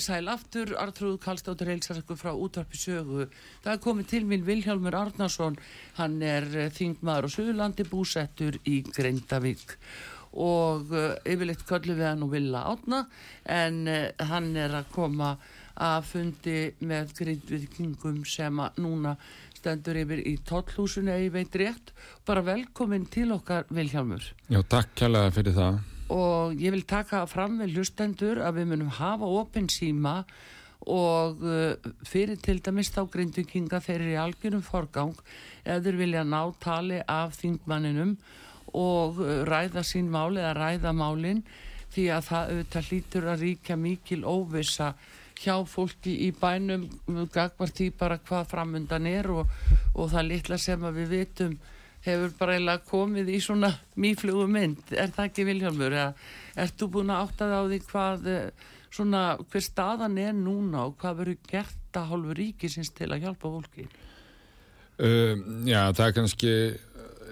Komið sæl aftur, Artrúð Kallstóttir heilsarökkur frá útvarpi sögu. Það er komið til minn Vilhjálmur Arnarsson, hann er eh, þingmaður á Suðurlandi búsettur í Grindavík og uh, yfirleitt köllu við hann og vilja átna en uh, hann er að koma að fundi með Grindvíkingum sem að núna stendur yfir í tollhúsinu eða ég veit rétt. Bara velkomin til okkar Vilhjálmur. Já, takk kærlega fyrir það og ég vil taka fram með hlustendur að við munum hafa opinn síma og uh, fyrir til dæmis þá grindvikinga þeir eru í algjörum forgang eða þeir vilja ná tali af þingmanninum og uh, ræða sín máli eða ræða málin því að það auðvitað hlýtur að ríkja mikil óvisa hjá fólki í bænum gagvar því bara hvað framundan er og, og það litla sem að við vitum hefur bara eiginlega komið í svona mýflugu mynd, er það ekki Vilhelmur ert þú búin að átta það á því hvað svona, hver staðan er núna og hvað verður gert að hálfu ríkisins til að hjálpa fólki? Um, Já, það er kannski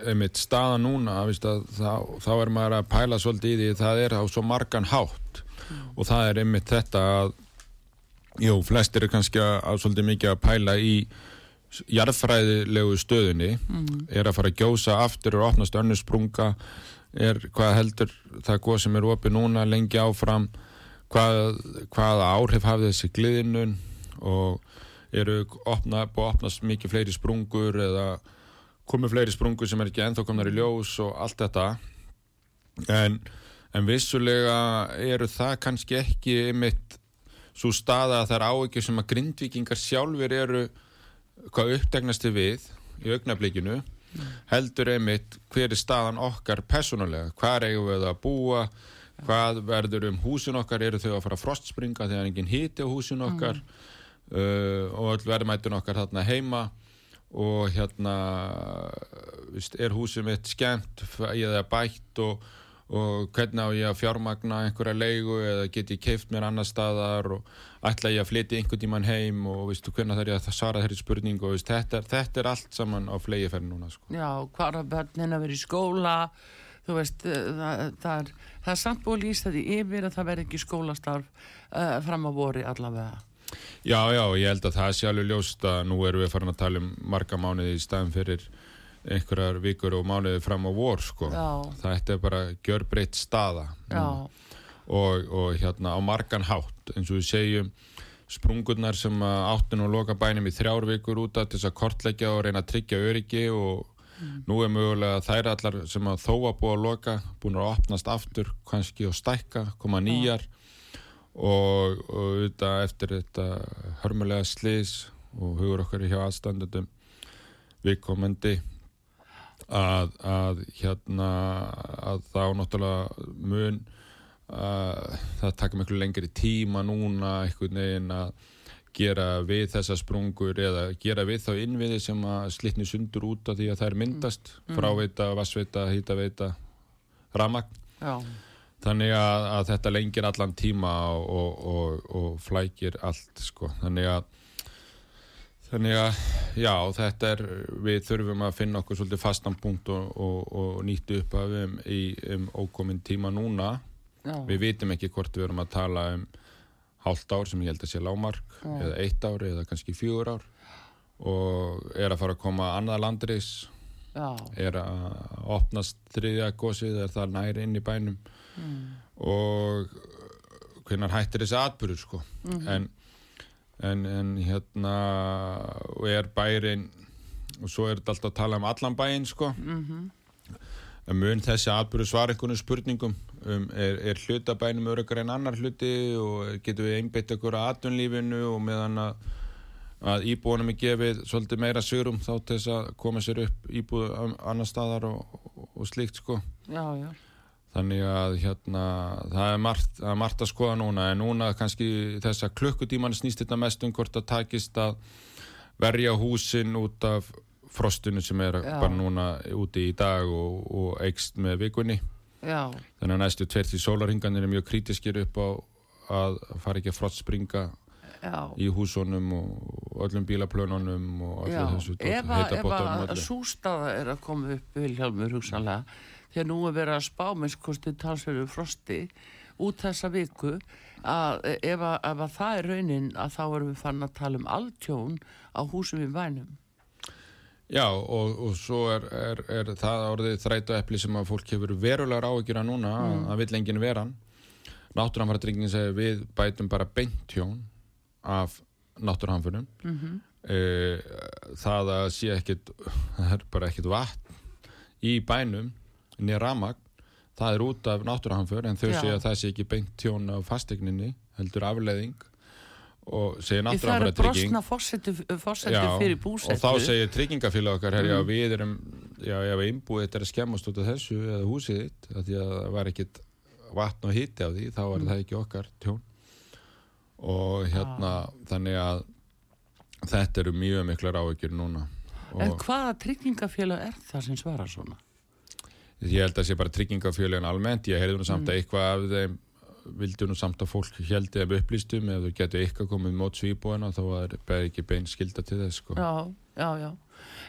einmitt staða núna að, þá, þá er maður að pæla svolítið í því það er á svo margan hátt. Mm. og það er einmitt þetta að jú, flestir er kannski að, að svolítið mikið að pæla í jarðfræðilegu stöðunni mm. er að fara að gjósa aftur og opnast önnur sprunga. Er hvað heldur það góð sem er opið núna lengi áfram? Hvað, hvaða áhrif hafði þessi gliðinun og eru opna, búið að opnast mikið fleiri sprungur eða komið fleiri sprungur sem er ekki enþá komnar í ljós og allt þetta? En, en vissulega eru það kannski ekki einmitt svo staða að það er áekið sem að grindvikingar sjálfur eru hvað uppdegnast við í augnablikinu mm. heldur einmitt hver er staðan okkar personulega, hvað eigum við að búa? Hvað verður um húsin okkar? Eru þau að fara að frostspringa þegar enginn híti á húsin okkar? Mm. uh, og öll verðmættun okkar þarna heima. Og hérna er húsið mitt skemmt? Eða bætt og og hvernig á ég að fjármagna einhverja leigu eða get ég keift mér annar staðar og ætla ég að flytja einhvern tíman heim og veistu hvernig þarf ég að svara þeirri spurningu og veist, þetta, þetta er allt saman á flegiferð núna sko. Já, hvað er börnin að vera í skóla þú veist, eh, það, það er það er samt búið að lýsa því yfir að það verð ekki skólastarf uh, fram á vori allavega. Já, já, ég held að það sé alveg ljóst að nú erum við farin að tala um marga mánuði í staðin fyrir einhverjar vikur og mánuði fram á vor sko. þetta er bara gjörbreytt staða. Og, og hérna á margan hátt. Eins og við segjum sprungurnar sem áttin og loka bænum í þrjár vikur út af þess að kortleggja og reyna að tryggja öryggi og mm. nú er mögulega þær allar sem að þó að búa að loka búin að opnast aftur kannski og stækka, koma nýjar. Og, og auðvitað eftir þetta hörmulega slis og hugur okkar hjá aðstandundum viðkomandi að, að hérna að þá náttúrulega mun að það taka miklu lengri tíma núna einhvern veginn að gera við þessa sprungur eða gera við þá innviði sem að slitni sundur út af því að það er myndast mm. fráveita, vassveita, hýtaveita ramagn þannig að, að þetta lengir allan tíma og, og, og, og flækir allt sko. Þannig að Þannig að, já, þetta er, við þurfum að finna okkur svolítið fastan punkt og, og, og nýttu upp af um, í um ókominn tíma núna. Já. Við vitum ekki hvort við erum að tala um hálft ár sem ég held að sé lámark eða eitt ár eða kannski fjögur ár. Og er að fara að koma annað landris Já, er að opnast þriðja gósið er það næri inn í bænum. Og hvernig hættir þessi atbyrður sko? En, en, en hérna og er bærin og svo er þetta alltaf að tala um allan bæinn sko. En mun þessi atbyrður svara einhvern spurningum um, er, er hlutabænum öryggar en annar hluti og getur við einbeitt okkur að atvinnlífinu og meðan að að íbúanum er gefið svolítið meira sigurum þá til þess að koma sér upp íbúð annar staðar og, og, og slíkt sko. Já, já. Þannig að hérna það er margt, er margt að skoða núna en núna kannski þessa klukkutíman snýst þetta mest um hvort að takist að verja húsin út af frostinu sem er Já. bara núna úti í dag og, og eikst með vikunni. Já, þannig að næstu tveir því sólarhinganir er mjög krítiskir upp á að fara ekki að frostspringa já. í húsunum og öllum bílaplönunum og öllu þessu ef að, ef að sústaða er að koma upp Vilhjálmur hugsanlega þegar nú er verið að spá minnskosti talsverðu frosti út þessa viku að ef að, ef að það er raunin að þá erum við fann að tala um alltjón á húsum í bænum Já, og, og svo er, er, er það orðið þrætu epli sem að fólk hefur verulegar áhyggjur að núna, mm. að vill enginn vera hann. Náttúrhanfæratryggingin segir við bætum bara beint tjón af náttúrhanfærum. Mm -hmm. það að sé ekkit, það er bara ekkit vatn í bænum, niður ramagn, það er út af náttúrhanför, en þau Já. segja að það sé ekki beint tjón af fastegninni, heldur afleðing og náttúrhanfæratrygging brosna fórsetu fyrir búsetu og þá segir tryggingafélag okkar herri, Mm. að við erum, já, ef innbúið þetta er að skemmast út af þessu eða húsið þitt af því að það var ekkit vatn og hiti á því, þá Mm. er það ekki okkar tjón og hérna Ah. þannig að þetta eru mjög miklar áhyggjur núna En hvaða tryggingafélag er það sem svarar svona? Ég held að sé bara tryggingafélagin almennt, ég heyrði nú samt Mm. að eitthvað af þeim vildu nú samt að fólk heldi ef upplýstum, ef þau getur eitthvað komið mót svíbúina þá er ekki bein skilda til þess sko. Já, já, já.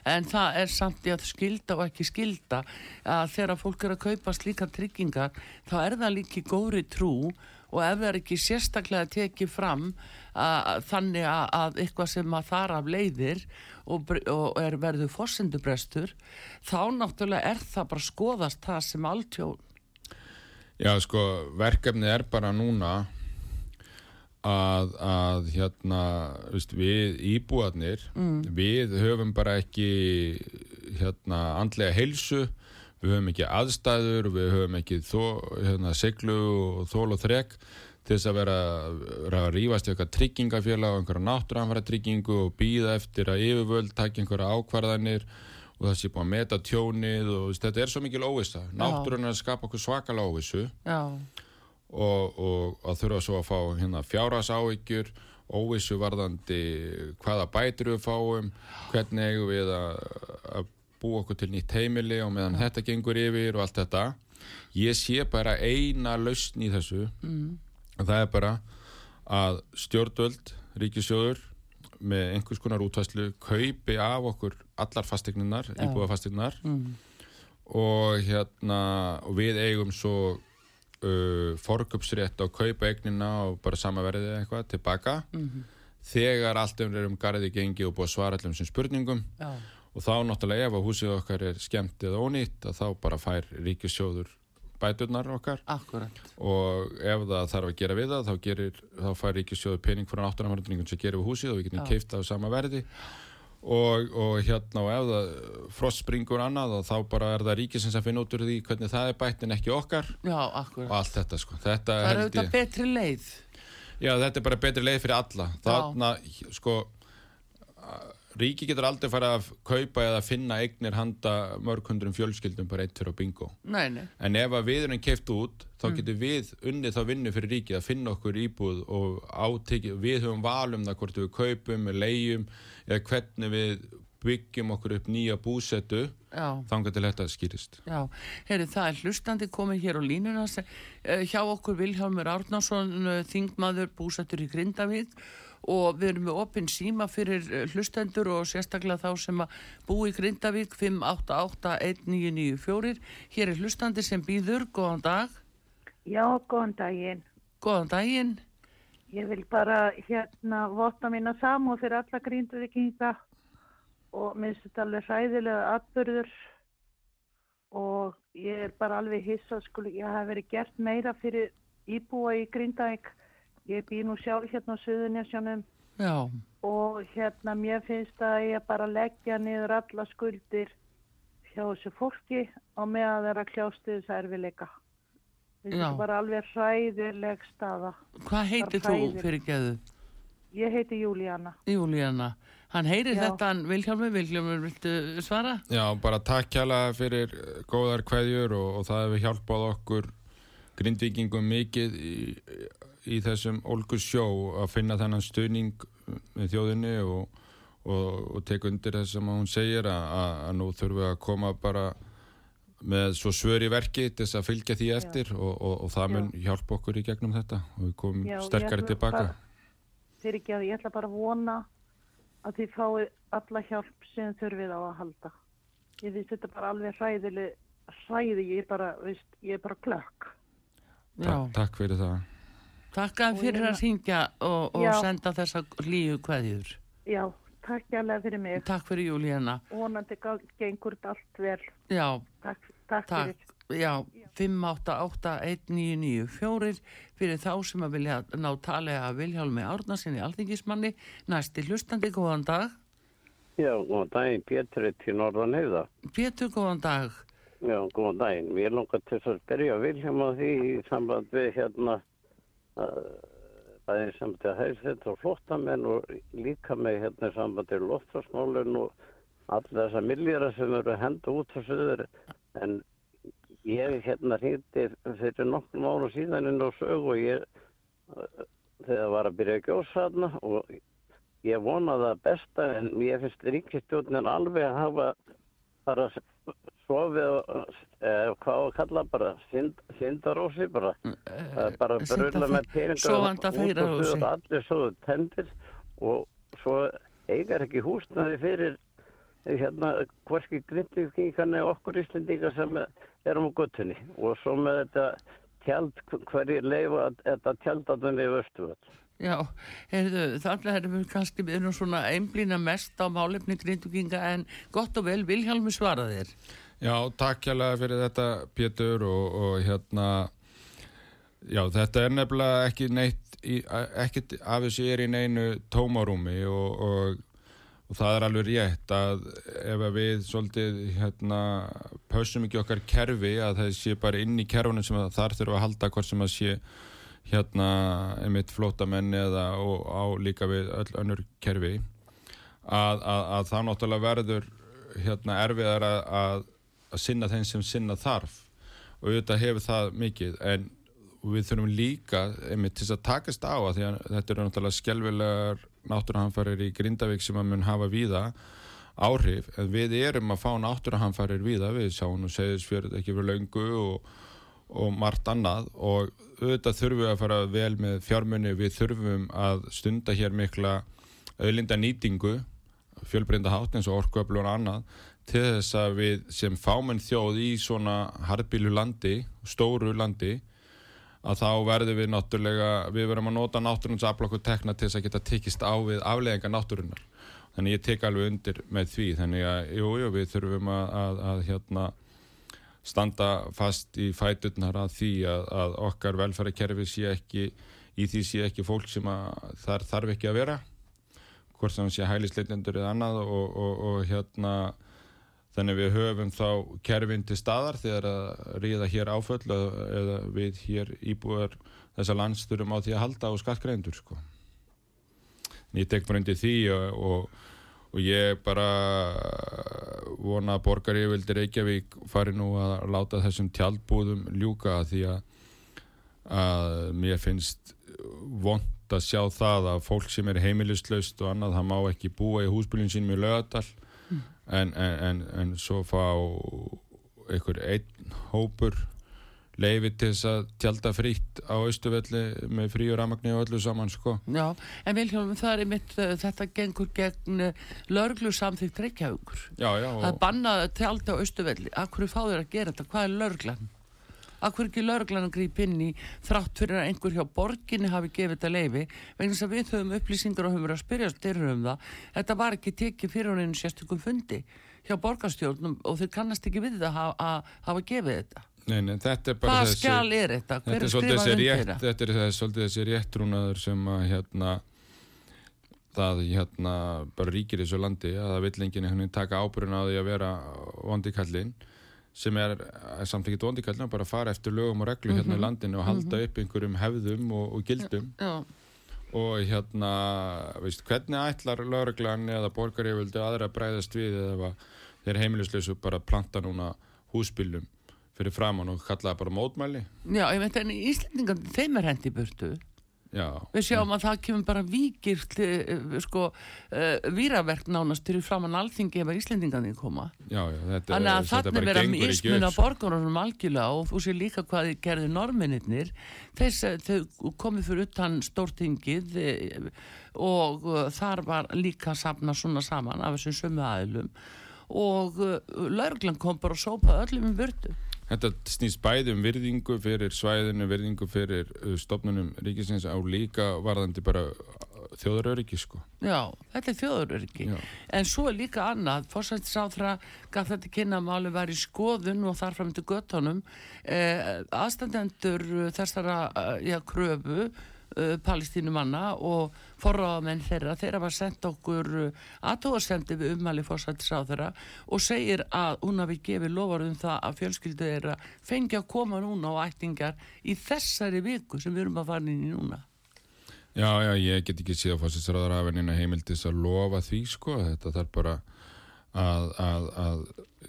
En það er samt í að skilda og ekki skilda að þegar fólk er að kaupa slíka tryggingar þá er það líki góðri trú og ef það er ekki sérstaklega tekið fram að, þannig að, að eitthvað sem að þar af leiðir og, og er verður forsendubrestur þá náttúrulega er það bara skoðast það sem alltjón Já, sko, verkefnið er bara núna að, að hérna, veist, við íbúarnir, við höfum bara ekki hérna, andlega heilsu, við höfum ekki aðstæður, við höfum ekki þó, hérna, seglu og þól og þrek til þess að vera, vera að rífast í eitthvað tryggingafélag og einhverja náttúranfæra tryggingu og býða eftir að yfirvöld takja einhverja ákvarðanir og það sé búið að meta tjónið og þetta er svo mikil óvissa. Náttúrun er að skapa okkur svakala óvissu Já, og, og að þurfa svo að fá hérna, fjárhás áhyggjur, óvissu varðandi hvaða bætur við fáum, hvernig við að, að búa okkur til nýtt heimili og meðan þetta gengur yfir og allt þetta. Ég sé bara eina lausn í þessu. Mm, og það er bara að stjórnvöld, ríkisjóður með einhvers konar útvæslu kaupi af okkur allar fastegninnar, Já. íbúðafastegninnar mm, og hérna og við eigum svo uh, forgöpsrétt á kaupa eignina og bara sama verðið eða eitthvað tilbaka. Mm, þegar allt um er um garði gengi og búið að svara allum sem spurningum. Já, og þá náttúrulega ef að húsið okkar er skemmt eða ónýtt að þá bara fær ríkissjóður bæturnar okkar. Akkurat. Og ef það þarf að gera við það þá, gerir, þá fær ríkissjóður pening frá náttúrulega sem gerir við húsið og við getum Já. keift á sama verði. Og, og hérna og ef það frost springur annað og þá bara er það ríkisins að finna út úr því hvernig það er bætt en ekki okkar. Já, og allt þetta sko. Þetta Það er auðvitað ég, betri leið. Já þetta er bara betri leið fyrir alla. Þarna sko að- ríki getur aldrei fara að kaupa eða finna eignir handa mörg hundrum fjölskyldum bara eitt fyrir á bingo Nei, nei, En ef að við erum keift út, þá Mm. getur við unnið þá vinnu fyrir ríkið að finna okkur íbúð og átekið, við höfum val um það hvort við kaupum, leigjum eða hvernig við byggjum okkur upp nýja búsetu, já þangar til þetta skýrist. Já, heyri, það er hlustandi komið hér á línuna uh, hjá okkur Vilhjálmur Árnason, uh, þingmaður búsettur í Grindavík og við erum með opinn síma fyrir uh, hlustendur og sérstaklega þá sem að bú í Grindavík 5881994. Hér er hlustandi sem býður, góðan dag, Já, góðan daginn. góðan daginn. Ég vil bara hérna vota mína samúð fyrir alla grínduvikinga og minnst þetta alveg hræðilega atbyrður og ég er bara alveg hissa sko, ég hef verið gert meira fyrir íbúa í Grindavík. Ég bý nú sjálf hérna á Suðunisjónum Já, og hérna mér finnst að ég bara leggja niður alla skuldir hjá þessu fólki og meðan þeirra kljástu þessu erfileika. Þetta er bara alveg hræðileg staða. hvað heitir Bara þú fyrir geðu? Ég heiti Júlíana. Júlíana. Hann heyrir Já. þetta, hann Vilhjálmur, Vilhjálmur, viltu svara? Já, bara takk hjálpa fyrir eh, góðar kveðjur og, og það hefur hjálpað okkur grindvikingum mikið í, í þessum ólgu sjó að finna þennan stuðning með þjóðinni og, og, og tek undir þess sem hún segir að, að, að nú þurfum við að koma bara með svo svör í verki til þess að fylgja því eftir og, og, og það mun hjálpa okkur í gegnum þetta og við komum Já, sterkari tilbaka. Fyrir ekki að ég ætla bara að vona að þið fáið alla hjálp sem þurfið á að halda. Ég finnst þetta bara alveg hræðileg, hræði, ég er bara, veist, ég er bara klökk. Takk fyrir það. Takka Og fyrir ég- að syngja og, og Já. senda þessa líu kveðjur. Já, takk hérlega fyrir mig. Takk fyrir Júlíana. Vonandi gengur þetta allt vel. Já, Takk, takk, takk. fyrir. Já, 5881994 fyrir þá sem að vilja ná tali að Vilhjálmi Árnarsinni alþingismanni. Næsti hlustandi, góðan dag. Já, góðan daginn, Pétur er til Norðan heiða. Pétur, góðan dag. Já, góðan daginn. Mér langar til að spyrja Viljum á því í samband við hérna uh, bæðið samband við hæðsett og flottamenn og líka með hérna samband við loftfarsmálun og alla þessa miljara sem eru að henda út á söður. En ég hérna hýtti fyrir nokkrum ára síðan inn á sög og ég þegar var að byrja að gjósa þarna og ég vona það besta en ég finnst ríkistjórnin alveg að hafa bara sofið eh, hvað að kalla bara synd, syndarósi bara Það er bara brula með peningar og allir svo tendir og svo eigar ekki húsnaði fyrir eh, hérna hvorki grindvíkingarna og okkur Íslendingar sem erum á guttunni og svo með þetta tjald hverju leifa þetta tjaldatunni í Östuvall Já, heyrðu, þannig erum við kannski við erum svona einblýna mest á málefni grinduginga en gott og vel Vilhjálmi svara þér. Já, takk hjálpa fyrir þetta Pétur og, og hérna já, þetta er nefnilega ekki neitt í, ekkit af þessu er í neinu tómarúmi og, og, og það er alveg rétt að ef við svolítið hérna pössum ekki okkar kerfi að það sé bara inn í kerfunum sem að þar þurfa að halda hvort sem að sé hérna einmitt flótamenn eða og á líka við öll önnur kerfi að, að, að það náttúrulega verður hérna erfiðar að, að, sinna þeim sem sinna þarf. Og auðvitað hefur það mikið en við þurfum líka einmitt til að takast á að þetta eru náttúrulega skelvilegar náttúruhamfarir í Grindavík sem að mun hafa víða áhrif. En við erum að fá náttúruhamfarir víða við sjáum og segjum ekki fyrir löngu og, og margt annað og auðvitað þurfum við að fara vel með fjármunni við þurfum að stunda hér mikla auðlinda nýtingu fjölbreynda hátt eins og orkuöflun og annað til þess að við sem fámenn þjóð í svona harðbílu landi, stóru landi að þá verðum við náttúrulega, við verðum að nota náttúrunns aflokku tekna til þess að geta tekist á við afleðingar náttúrunnar. Þannig ég tek alveg undir með því, þannig að jú, jú, við þurfum að, að, að hérna standa fast í fæturnar að því að, að okkar velferðarkerfi sé ekki, í því sé ekki fólk sem að þar þarf ekki að vera hvort sem sé hælisleitendur eða annað og, og, og hérna þannig við höfum þá kerfin til staðar þegar að ríða hér áföll eða, við hér íbúar þessa lands þurfum á því að halda á skattgreindur sko. En ég tek bara undir því og, og, og ég bara vona að borgar ég vildi Reykjavík fari nú að láta þessum tjaldbúðum ljúka því að, að mér finnst vond að sjá það að fólk sem er heimilislaust og annað, það má ekki búa í húsbyljum sínum í lögadal mm. en, en, en, en svo fá einhver einn hópur leiði til þess að tjálta frýtt á Östuvelli með frí og ramagni og öllu saman sko. Já, en Vilhjálm, það er mitt, uh, þetta gengur gegn uh, lörglu samþýgt reykjaugur. Já, já. Það er bannað að tjálta á Östuvelli. Akkur fá þér að gera þetta? Hvað er lörglan? Akkur ekki lauruglan að grípa inn í þrátt fyrir að einhver hjá borginni hafi gefið þetta leifi vegna þess að við höfum upplýsingar og höfum verið að spyrja styrir um það. Þetta var ekki tekið fyrir hún einu sérstökum fundi hjá borgarstjórnum og þeir kannast ekki við að, að hafa gefið þetta. Nei, nei, þetta er bara Hvað þessi... skjál er þetta? Hver er skrifað rétt, það? þetta er svolítið þessi réttrúnaður sem að hérna það hérna bara ríkir þessu landi að það vill enginn veginn taka ábyrjun á því að vera vondikallinn sem er, samt ekkert vondikallinn bara að fara eftir lögum og reglu hérna í landinu og halda upp einhverjum hefðum og, og gildum Já, og hérna, veist, hvernig ætlar lögreglan eða borgaríföldu aðra að bræðast við eða þeir heimilisleysu bara planta núna húsbílum fyrir framann og kalla það bara mótmæli já, ég veit en Íslendingar, þeim er hendi burtu. já, Við sjáum að það kemur bara víkirt, uh, sko, uh, víraverk nánast fyrir framann alþingi ef að Íslendingarnir koma. já, já, þetta, Þannig að bara vera sko. borgarunum algjörlega og þú sé líka hvað þið gerðu norminirnir. Þess, þau komið fyrir utan stórtingið eh, og þar var líka safna svona saman af þessum sömu aðilum og laurglan kom bara og sópaði öllum um vördu. Þetta snýst bæði um virðingu fyrir svæðinu, virðingu fyrir uh, stofnunum ríkisins á líka varðandi bara þjóðaröryggi sko. Já, þetta er þjóðuröryggi. Já. En svo er líka annað, fórsættisáþra gaf þetta kynna að máli var í skoðun og þar fram til göttunum. Eh, aðstandendur þessara eh, já, kröfu eh, palestínumanna og forráðamenn þeirra, þeirra var sendt okkur aðtóðasendi við ummæli fórsættisáþra og segir að hún hafi gefið lofar um það að fjölskyldu þeirra fengi að koma núna á ættingar í þessari viku sem við erum að fara inn í núna. Já, já, ég get ekki síðan fórsætsræðar af henni heimildis að lofa því sko. Þetta þarf bara að, að, að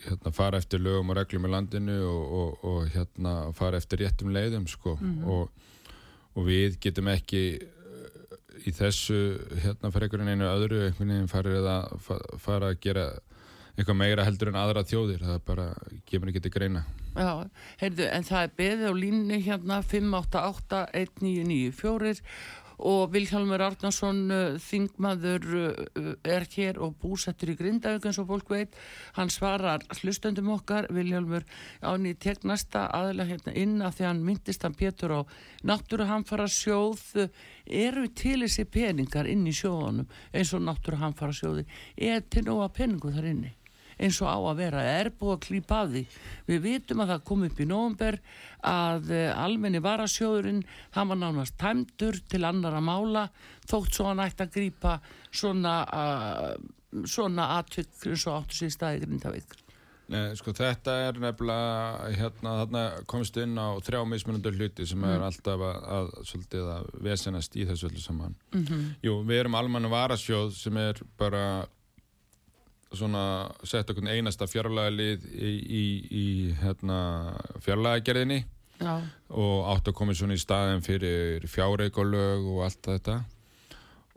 hérna, fara eftir lögum og reglum í landinu og, og, og hérna, fara eftir réttum leiðum sko. og, og við getum ekki uh, í þessu hérna fyrir einhvern einu öðru einhvern veginn farið að fa- fara að gera eitthvað meira heldur en aðra þjóðir. Það bara kemur ekki til greina. Já, heyrðu, en það er beðið á línu hérna 588-1994 og Vilhjálmur Árnason uh, þingmaður uh, er hér og búsettur í Grindavík eins og fólk veit. Hann svarar hlustöndum okkar Vilhjálmur. Áni tek næsta aðla hérna inn af því hann myndist hann Pétur á náttúruhamfara sjóð eru til þessi peningar inn í sjóðunum eins og náttúruhamfara sjóði er til nóga peningu þar inni eins og á að vera, er búið að klípa af því. Við vitum að það kom upp í nóvumber að uh, almenni varasjóðurinn, hann var nánast tæmdur til annara mála, þótt svo hann ætti að grípa svona, uh, svona atvik eins og áttu sér staði Grindavík. Nei, sko þetta er nefnilega hérna, þarna komst inn á þrjá mismunundur hluti sem er alltaf að, að svolítið að vesenast í þessu öllu saman Jú, við erum almanna varasjóð sem er bara svona sett okkur einasta fjárlega lið í, í, í hérna, fjárlega gerðinni Já, og átt að koma svona í staðin fyrir fjárreikulög og allt þetta.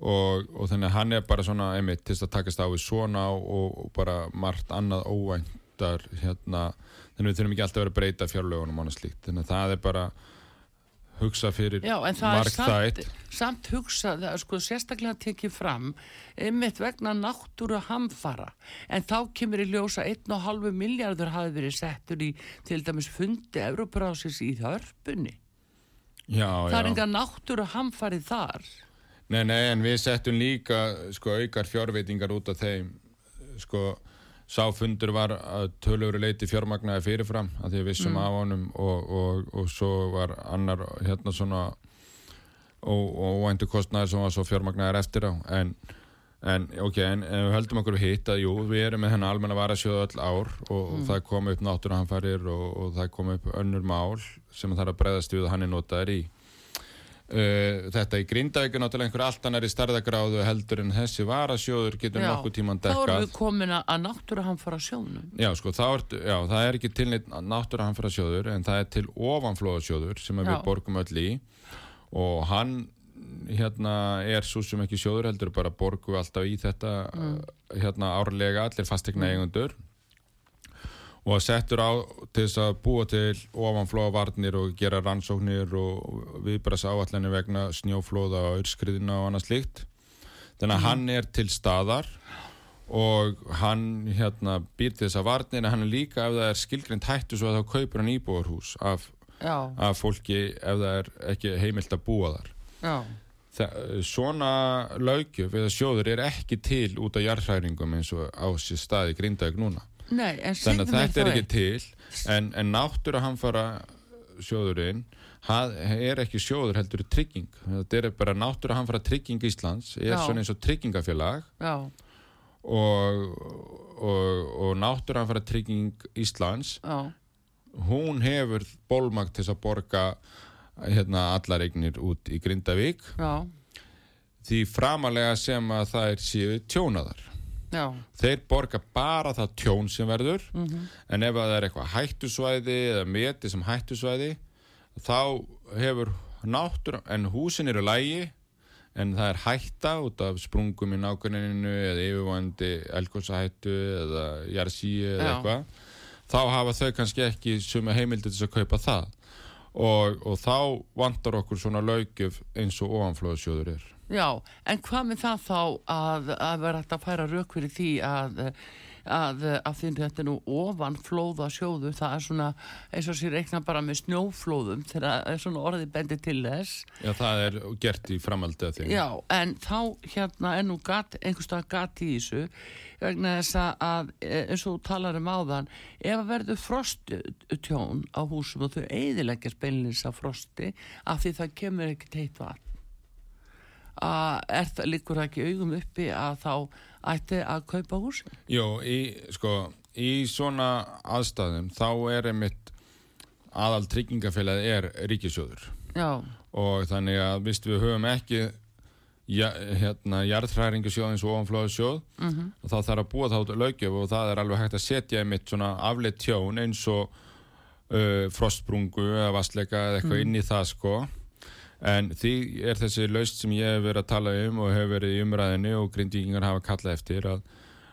Og, og þannig að hann er bara svona einmitt til að takast á við svona og, og bara margt annað óvæntar hérna, þannig að við þurfum ekki alltaf að vera að breyta fjárlögunum og annað slíkt, þannig að það er bara hugsa fyrir Já en það er samt, samt hugsað, að sko sérstaklega tekið fram, einmitt vegna náttúru hamfara, en þá kemur í ljósa 1,5 miljardur hafi verið settur í til dæmis fundi Európarásins í þörpunni. já, Það er já. enga náttúru hamfarið þar. Nei, nei, en við settum líka sko, aukar fjárveitingar út af þeim sko, sáfundur var að tölur leiti fjármagnaði fyrirfram að því við vissum af honum og, og, og svo var annar hérna svona óvæntu kostnæður sem var svo fjármagnaðir eftir á. En, en ok, en, en við höldum okkur hitt að jú, við erum með hennar almenna varasjóðu öll ár og, og það kom upp náttúruhanfarir og, og það kom upp önnur mál sem það er að breyðast við að hann er notaður í Uh, þetta í Grindavík er náttúrulega einhver allt annar í starðagráðu heldur en þessi varasjóður getur Já, nokkuð tíman Þá erum dekkað við komin að- að náttúru hamfara sjónum. já, sko, þá er, já, það er ekki til neitt náttúruhanfara sjóður en það er til ofanflóðasjóður sem Já. við borgum öll í og hann hérna er svo sem ekki sjóður heldur bara borgu alltaf í þetta Mm. hérna árlega allir fastegna eigundur og settur á til þess að búa til ofanflóðavarnir og gera rannsóknir og viðbræðs áallanir vegna snjóflóða og örskriðina og annað slíkt. Þannig að hann er til staðar og hann hérna býr til þess að varnir en hann er líka ef það er skilgrind hættu svo að þá kaupur hann íbúarhús af af fólki ef það er ekki heimilt að búa þar. Já, Þa, svona lögjöf eða sjóður er ekki til út af jarðhræringum eins og á sér staði grindaug núna nei, en þannig að þetta er ekki til en, en náttúru að hann fara sjóðurinn hann er ekki sjóður heldur trygging. Þetta er bara náttúru að hann fara trygging Íslands er Já. svona eins og tryggingafélag. Já, og, og, og náttúru að hann fara trygging Íslands já, hún hefur bólmagt til að borga hérna allar eignir út í Grindavík. Já, því framalega sem að það er séu tjónaðar já, þeir borga bara það tjón sem verður mhm, en ef það er eitthvað hættusvæði eða meti sem hættusvæði þá hefur náttúr en húsin eru lægi en það er hætta út af sprungum í nákvæminu eða yfirvandi elgósahættu eða jarsíu eða Já. eitthvað þá hafa þau kannski ekki suma heimildi til þess að kaupa það. Og, og þá vantar okkur svona laugjöf eins og ofanflóðsjóður er já, en hvað með það þá að, að vera hægt að færa rauk fyrir því að, að, að því þetta er nú ofan flóða sjóðu, það er svona eins og sér reikna bara með snjóflóðum þegar er svona orðið bendi til þess. Já, það er gert í framaldi að því. Já, en þá hérna er nú gat, einhverstað gat í þessu vegna þess að eins og talar um áðan ef að verður frosttjón á húsum og þau eiðileggjast beinlins af frosti af því það kemur ekki teitt vatn að er það líkur ekki augum uppi að þá ætti að kaupa húsin Jó, í, sko, í svona aðstæðum þá er einmitt aðal tryggingafélagi er ríkisjóður Já, og þannig að vist við höfum ekki ja, hérna, jarðhræringasjóð eins og ofanflóðasjóð. Mhm, og þá þarf að búa þá lögjöf og það er alveg hægt að setja einmitt svona afleitt tjón eins og uh, frostbrungu eða vastleika eða eitthvað inn í það sko en því er þessi laust sem ég hef verið að tala um og hef verið í umræðinu og grindvíkingar hafa kallað eftir að,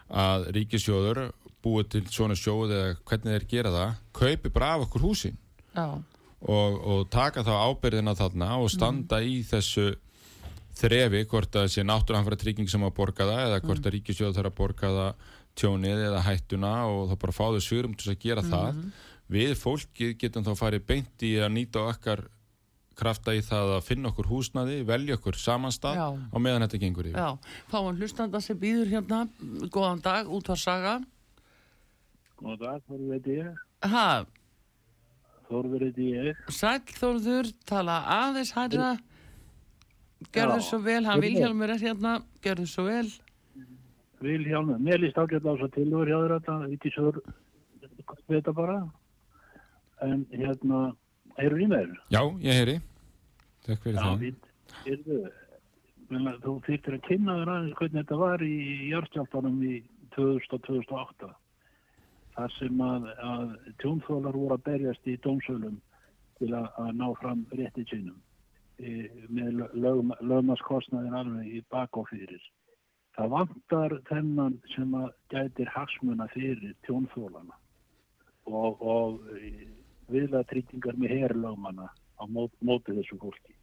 að ríkisjóður búið til svona sjóð eða hvernig þeir gera það kaupi bara af okkur húsin og, og taka þá ábyrðina þarna og standa í þessu þrefi hvort að sé náttúrulega trygging sem að borga það eða hvort að ríkisjóð þarf að borga það tjónið eða hættuna og þá bara fá þau sigurum til að gera það. Við fólkið getum þá farið beint í að nýta okkar krafta í það að finna okkur húsnaði velja okkur samanstað Já. á meðan þetta gengur yfir já fáum hlustanda sem býður hérna góðan dag, út var saga Góðan dag, Þorður heiti ég. Ha, Þorður heiti ég. Sæll Þórður, tala aðeins hærra Gerðu svo vel, hann Heyrðu. Vilhjálmur er hérna Gerðu svo vel Viljálmur, mér líst ágætlega á þess að tilhör hjá þér þetta, viti svo þetta bara. En hérna, heyrðu í mér? Já, ég heyri Takk fyrir það við, þú þýttir að kynna þér aðeins hvernig þetta var í járstjáltanum í 2000 og 2008. Það sem að, að tjónþólar voru að berjast í dómsölum til að, að ná fram rétti sínum e, með lög, lögmaskostnaðin alveg í bak og fyrir. Það vantar þennan sem að gætir hagsmuna fyrir tjónþólana og, og viðlega tryggingar með herrlögmanna á mót, móti þessu fólki.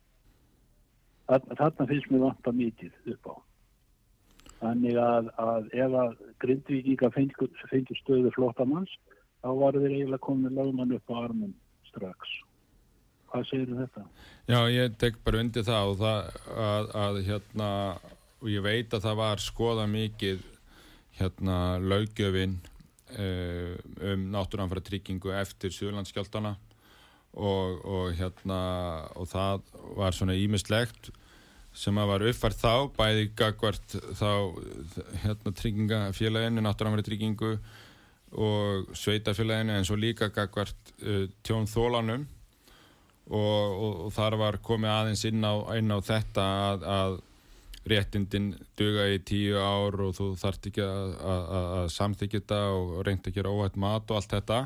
Þarna, finnst mér vanta mikið upp á. Þannig að, að ef að grindvíkinga fengi, stöðu flottamanns, þá var þeir eiginlega komið lögmann upp á armum strax. Hvað segir þetta? Já, ég tek bara undir það og það að, að hérna og ég veit að það var skoða mikið hérna laugjöfin uh, um náttúranfæra tryggingu eftir Suðurlandskjáltana og, og hérna og það var svona ímislegt sem að var uppfært þá bæði gagvart þá hérna tryggingafélaginu, náttúranfæra tryggingu og sveitafélaginu en svo líka gagvart uh, tjónþólanum og, og, og þar var komið aðeins inn á, inn á þetta að, að réttindin duga í tíu ár og þú þarft ekki að, að, að- að samþykja þetta og reynd að gera óhætt mat og allt þetta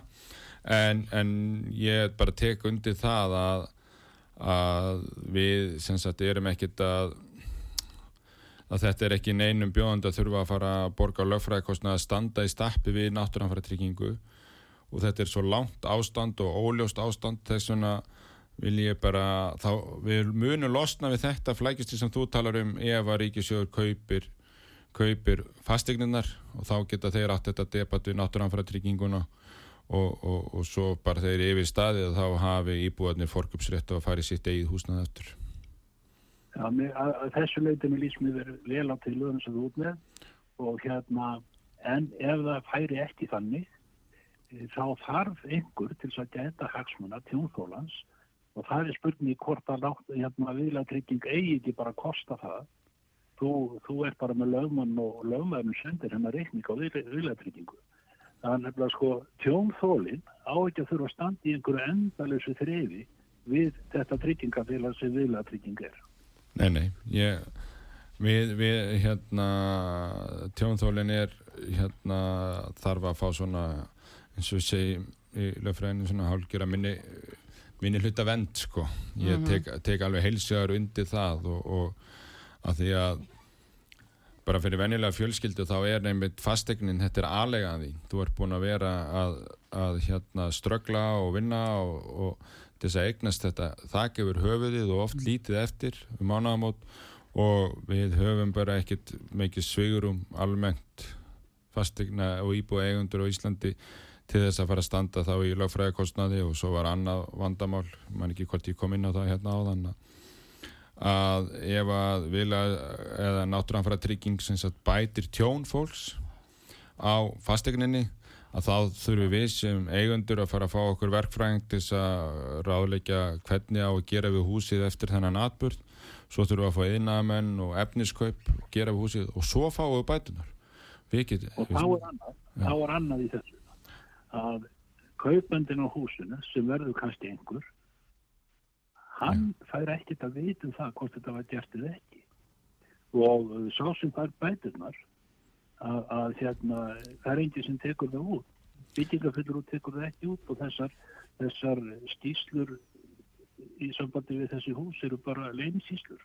en, en ég bara tek undir það að, að við sem sagt erum ekkit að að þetta er ekki neinum bjóðandi að þurfa að fara að borga lögfræðikostna að standa í stappi við náttúranfæra tryggingu og þetta er svo langt ástand og óljóst ástand. Þess vegna vil ég bara, þá, við munum losna við þetta flækisti sem þú talar um ef að ríkisjóður kaupir kaupir fastegninnar og þá geta þeir átt þetta debatt við náttúranfæra trygginguna og, og, og svo bara þeir yfir staðið þá hafi íbúðarnir forkupsrétt og farið sitt eigið húsnað eftir Já, mér, að, að þessu leitinu lýst mér verið vel á til lögum sem þú út með og hérna, en ef það færi ekki þannig, e, þá þarf einhver til að geta hagsmuna tjónþólans og það er spurning hvort að hérna, viðlatrygging eigi ekki bara að kosta það. Þú, þú ert bara með lögmann og lögmann sendir hennar reikning á viðlatryggingu. Það er nefnilega sko tjónþólinn á ekki að þurfa að standa í einhverju endalösu þrefi við þetta tryggingafélag sem viðlatrygging er. Nei, nei, ég, við, við, hérna, tjónþólinn er, hérna, þarf að fá svona, eins og við segjum í lögfræðinu, svona hálgjör að minni, minni hluta vend, sko. Ég Mhm. tek, tek alveg heilsugar undir það og, og að því að bara fyrir venjulega fjölskyldu þá er nefnir fastegnin, þetta er aðlega því. Þú ert búin að vera að, að hérna, ströggla og vinna og, og þess að eignast þetta þak yfir höfuðið og oft lítið eftir um mánaðamót. Og við höfum bara ekkert mikið svigurum almennt fastegna og íbúið eigundur á Íslandi til þess að fara að standa þá í lögfræðikostnaði og svo var annað vandamál. Mann ekki hvort ég kom inn á það hérna áðan að að ef að vilja eða náttúranfæra trygging sem sagt bætir tjón fólks á fastegninni að þá þurfum við sem eigundur að fara að fá okkur verkfræðing til þess að ráðleika hvernig á að gera við húsið eftir þennan atbyrð svo þurfum við að fá innamenn og efniskaup og gera við húsið og svo fáum við bætunar við getum og þá er annað, þá er annað í þessu að kaupendin á húsinu sem verður kannski einhver hann fær ekkert að vita um það hvort þetta var gert eða ekki. Og uh, sá sem fær bæturnar að, að hérna, það er enginn sem tekur það út. Byggingafullur út tekur það ekki út og þessar, þessar skýslur í sambandi við þessi hús eru bara leinsýslur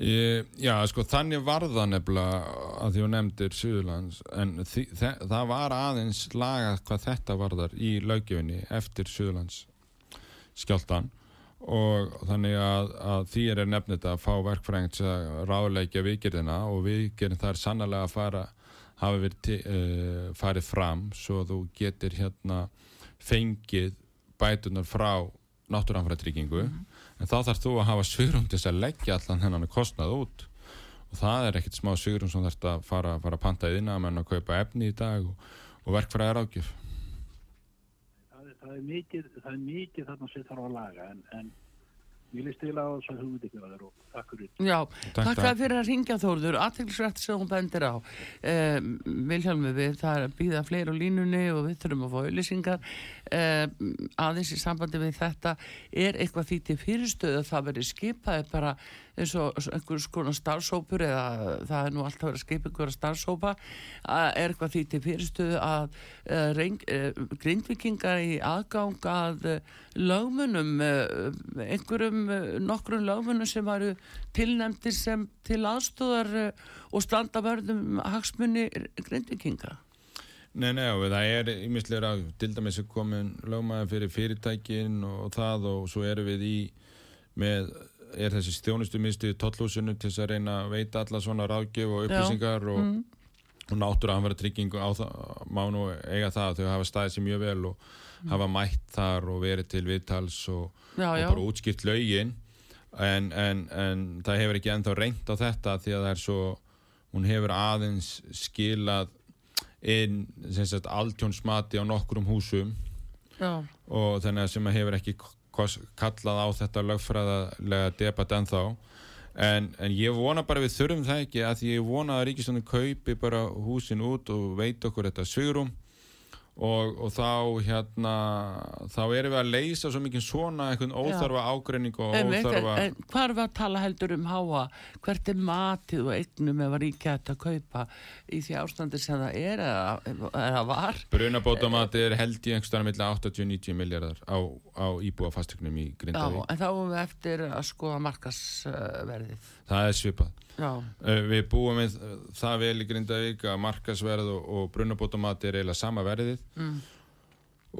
Ég, já, sko, þannig var það nefnilega að því þú nefndir Suðurlands en þi, þe það var aðeins lagað hvað þetta varðar í lögjöfinni eftir Suðurlands skjáltan og þannig að, að því er nefnir þetta að fá verkfræðing til að ráðleikja viðgerðina og viðgerðin það er sannlega að fara hafi verið uh, farið fram svo þú getur hérna fengið bætunar frá náttúranfræðtryggingu en þá þarf þú að hafa svigurum til að leggja allan hennan kostnað út. Og það er ekkert smá svigurum sem þarf að fara, fara að panta yðna menn að kaupa efni í dag og, og verkfræðar ágjöf það er, það er mikið það er mikið þarna sem þarf að laga en, en ég líst til að hugmyndi ekki að þér og takk fyrir Já, Takk, takk takk. fyrir að ringja Þórður, aðteglisrætt sem hún bendir á. Eh, Vilhjálmi, við það er að býða fleiri á línunni og við þurfum að fá auðlýsingar. Eh, aðeins í sambandi við þetta, er eitthvað því til fyrirstöðu að það verið skipaði bara eins og einhver skona starfsópur eða það er nú alltaf verið að skipa einhverja starfsópa, er eitthvað því til fyrirstöðu að eh, eh, grindvikingar í aðgang að lögmunum, einhverjum nokkrum lögmunum sem varu tilnefndir sem til aðstóðar og standa verðum hagsmunni grindvikinga. Nei, nei, og það er ímislega til dæmis er komin lögmaður fyrir fyrirtækin og það og svo erum við í með, er þessi stjónustu minnstu í tollhúsinu til þess að reyna að veita alla svona ráðgjöf og upplýsingar og, Mm. og náttúra hann vera tryggingu á það, má nú eiga það að þau hafa staðið sér mjög vel og hafa mætt þar og verið til viðtals og, Já, og já, bara útskipt lögin. En, en, en það hefur ekki ennþá reynt á þetta því að það er svo hún hefur aðeins skilað inn aldjónsmati á nokkrum húsum. Já, og þannig að sem að hefur ekki kallað á þetta lögfræðalega debatt ennþá. En, en ég vona bara við þurfum það ekki að ég vona að Ríkistöndin kaupi bara húsin út og veit okkur þetta svigurum og, og þá hérna þá erum við að leysa svo mikið svona einhvern óþarfa ágreining og óþarfa hvað er við að tala heldur um háa? Hvert er matið og eignum ef að ríkja þetta að kaupa í því ástandi sem það er eða, eða var? Brunabótamati er held í einhverstana milli 80-90 miljardar á, á íbúa fastegnum í Já, Grindavík en þá erum við eftir að skoða markasverðið það er svipað. Já, Uh, Við búum við það vel í Grindavík að markasverð og, og brunabótamati er eiginlega sama verðið mm.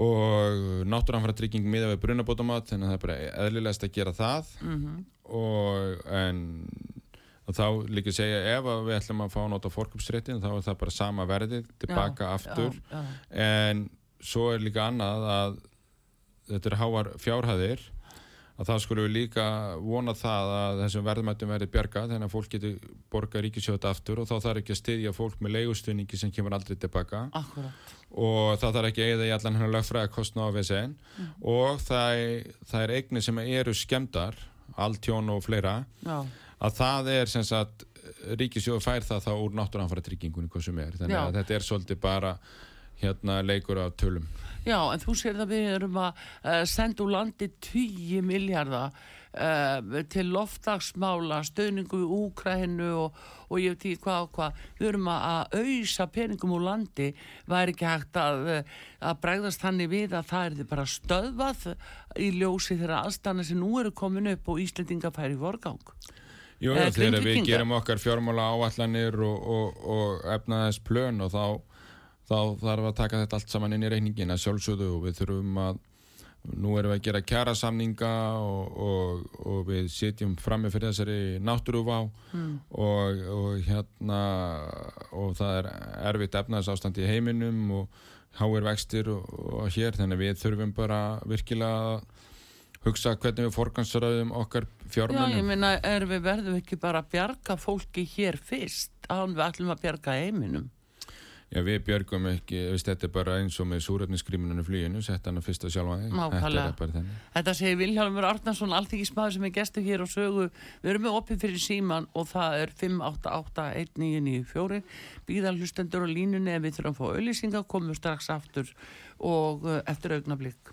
og náttúranfæra trygging miða við brunabótamat þannig að það er bara eðlilegast að gera það Mm og en og þá líka segja ef við ætlum að fá nota fórkupsréttin þá er það bara sama verðið tilbaka aftur já, já. en svo er líka annað að þetta er háar fjárhæðir að það skulum við líka vona það að þessum verðmættum verði bjarga þannig að fólk getur borga ríkisjóta aftur og þá þarf ekki að styðja fólk með leigustunningi sem kemur aldrei tilbaka Akkurat. og það þarf ekki að eða í allan hennar lögfræða kostna á VSN og það það er eignir sem eru skemdar alltjón og fleira Já. að það er sem sagt ríkisjóð fær það þá úr náttúranfæra tryggingunni hvað sem er þannig Já. að þetta er svolítið bara hérna leikur á tölum Já, en þú sér það við erum að uh, senda úr landi 10 miljardar uh, til loftagsmála, stöðningu í Úkrænu og, og ég veit ekki hvað og hvað. Við erum að, að auðsa peningum úr landi, væri ekki hægt að, eh, að bregðast þannig við að það er bara stöðvað í ljósi þeirra aðstana sem nú eru komin upp og Íslendinga færi í vorgang. Jú, Eh, þegar við gerum okkar fjármála áallanir og, og, og efnaðis plön og þá, þá þarf að taka þetta allt saman inn í reikningin að sjálfsögðu og við þurfum að nú erum við að gera kjara samninga og, og, og við sitjum frammi fyrir þessari náttúruvá og, og hérna og það er erfitt efnaðisástand í heiminum og háir vextir og, og hér þannig við þurfum bara virkilega að hugsa hvernig við forgansröðum okkar Já, ég meina, er við verðum ekki bara að bjarga fólki hér fyrst, án við ætlum að bjarga heiminum. Já, við björgum ekki, veist, þetta er bara eins og með súröfniskríminunum flýinu, sett hann að fyrsta sjálfa þig. Þenni. Þetta segir Vilhjálmur Arnarsson, allþykismæður sem er gestur hér og sögu. Við erum með opið fyrir síman og það er 5881994. Býðar hlustendur á línunni en við þurfum að fá auðlýsinga, komum strax aftur og uh, eftir augnablík.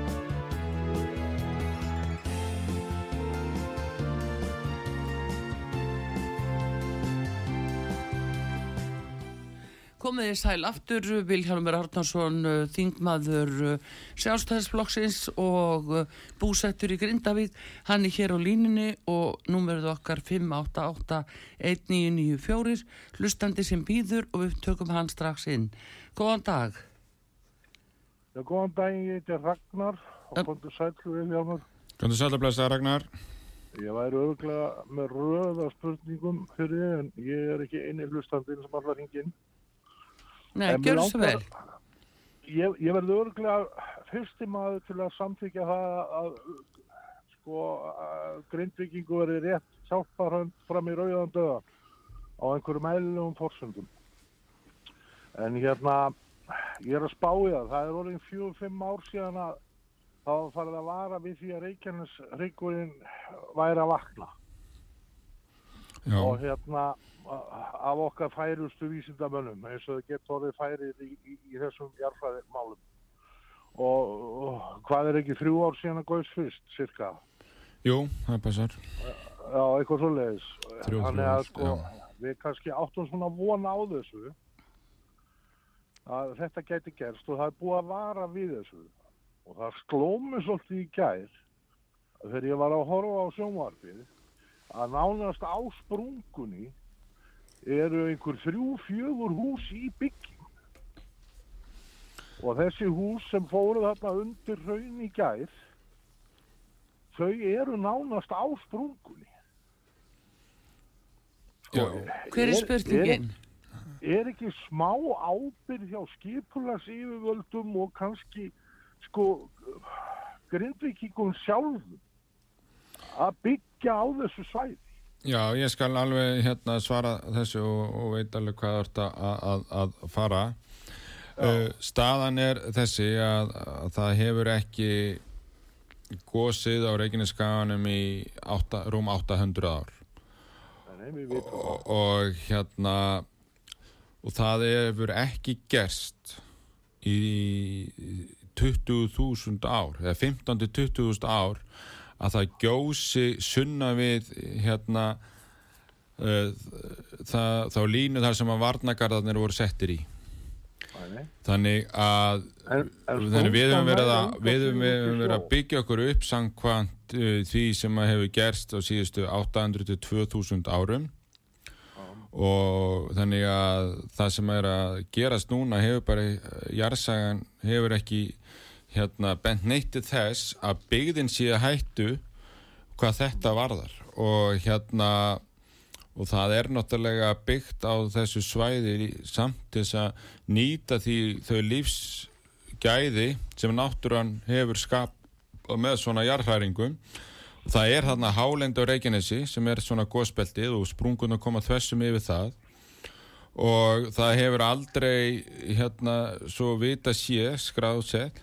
Komið þið sæl aftur, Vilhjálmur Arnarsson, þingmaður uh, sjálfstæðisflokksins og uh, búsettur í Grindavík. Hann er hér á línunni og númerið okkar 5881994, hlustandi sem býður og við tökum hann strax inn. Góðan dag. Já, góðan daginn, ég heiti Ragnar og Öp. komdu sætlu Viljámur. Kannu sælablæsta, Ragnar? Ég væri örglega með röða spurningum fyrir þið en ég er ekki eini hlustandinn sem allar hingin. Nei, gjör svo vel. Ég, ég verði örglega fyrsti maður til að samþykja það að sko grindvikingu verði rétt hjálparhönd fram í rauðan döða á einhverjum eðlilegum forsöndum. En hérna, ég er að spá í það. Það er orðin fjögur, fimm ár síðan að þá var farið að vara við því að Reykjanes Reykjurinn væri að vakna. Já, Og hérna, af okkar færustu vísindamönnum, eins og getur orðið færið í, í, í þessum jarfræðimálum. Og, og hvað er ekki þrjú ár síðan að góðs fyrst, cirka? jú, það passar. Já, eitthvað svo leiðis. Þannig að sko, við kannski áttum svona vona á þessu að þetta gæti gerst og það er búið að vara við þessu. Og það slómi svolítið í gær þegar ég var að horfa á sjónvarpið að nánast á sprungunni eru einhver þrjú, fjögur hús í bygging. Og þessi hús sem fóru þarna undir raun í gær, þau eru nánast á sprungunni. Hver er spurningin? Er, er ekki smá ábyrð hjá skipulags yfirvöldum og kannski sko grindvikingum sjálfum að byggja á þessu svæði? Já, ég skal alveg hérna svara þessu og, og veit alveg hvað það ert að, að, að fara. Uh, staðan er þessi að, að það hefur ekki gósið á Reykjaneskaganum í átta, rúm 800 ár. Nei, og, og hérna og það hefur ekki gerst í 20.000 ár eða 15-20.000 ár að það gjósi sunna við hérna uh, það, þá línu þar sem að varnagarðarnir voru settir í. Þannig að En, en þannig við höfum verið að, við höfum, verið að byggja okkur upp samkvæmt uh, því sem að hefur gerst á síðustu 800-2000 árum. Og þannig að það sem er að gerast núna hefur bara jarðsagan hefur ekki hérna, bent neytti þess að byggðin sé að hættu hvað þetta varðar. Og hérna og það er náttúrulega byggt á þessu svæði samt þess að nýta því þau lífsgæði sem náttúran hefur skapað með svona jarðhæringum það er þarna Hálendi og Reykjanesi sem er svona góðspeltið og sprungun að koma þessum yfir það. Og það hefur aldrei hérna svo vita sé skráðsett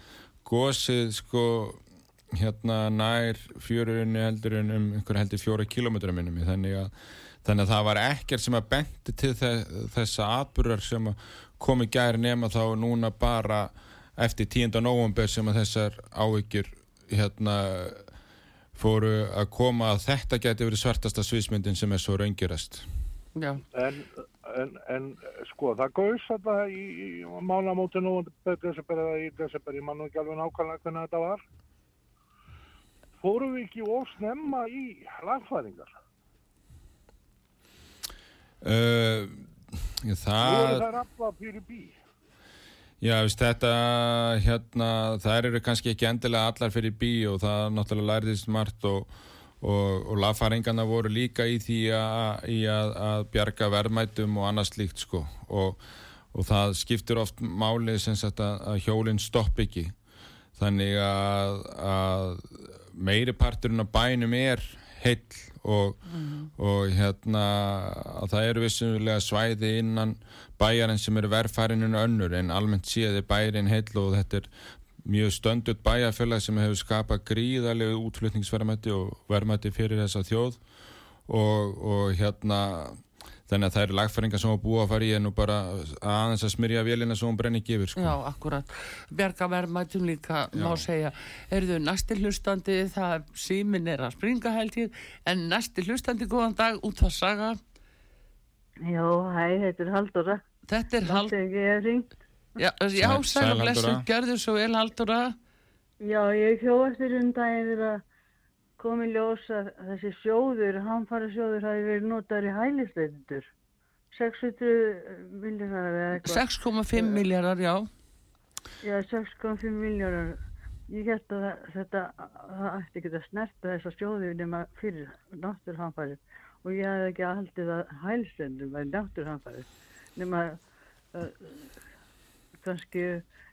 gósið sko hérna nær fjörurinn heldur en um einhver heldur fjóra kilómetra minnum þannig að, þannig að það var ekkert sem að benti til þessa atbyrjar sem komi gæri nema þá núna bara eftir 10. november sem að þessar áhyggjur hérna fóru að koma að þetta geti verið svartasta sviðsmyndin sem er svo raungjurast. En, en, en sko það gauðs þetta í, í mánamótinu og desember eða í desember, ég mann ekki alveg nákvæmlega hvernig þetta var. Fórum við ekki ósnemma í lagfæringar? Uh, það voru það rafla fyrir bí? Já, veist, þetta, hérna, það eru kannski ekki endilega allar fyrir bí og það náttúrulega lærðist margt og, og, og lagfæringarna voru líka í því að, í að, að bjarga verðmætum og annað slíkt sko. Og, og það skiptir oft málið sem sagt að, að hjólinn stopp ekki. Þannig að, að meiri parturinn af bænum er heill og, og hérna að það eru vissulega svæði innan bæjarinn sem eru verðfærininu önnur en almennt séði bærin heill og þetta er mjög stöndut bæjarfélag sem hefur skapað gríðarlegu útflutningsverðmætti og verðmætti fyrir þessa þjóð og, og hérna þannig að það eru lagfæringar sem hún búið að fara í en nú bara aðeins að smyrja vélina sem hún brenni gefur sko. Já, akkurat. Bjarga verðmættum líka Já. má segja. Erðu næsti hlustandi, það símin er að springa held ég, en næsti hlustandi góðan dag út að saga. Já, hæ, þetta er Haldóra. Þetta er Haldóra. Þetta er ekki að ringt. Já, já sæl og blessu, gerðu svo vel Haldóra. Já, ég hjóð eftir um daginn þegar að komið ljós að þessi sjóður, hamfara sjóður, hafi verið notaður í hælisleitundur. 600 miljardar eða eitthvað. 6,5 miljardar, já. Já, 6,5 miljardar. Ég held að þetta, það ætti ekki að snerta þessa sjóðu nema fyrir náttúrhanfari og ég hef ekki aðhaldið að hælisleitundur væri náttúrhanfari nema uh, kannski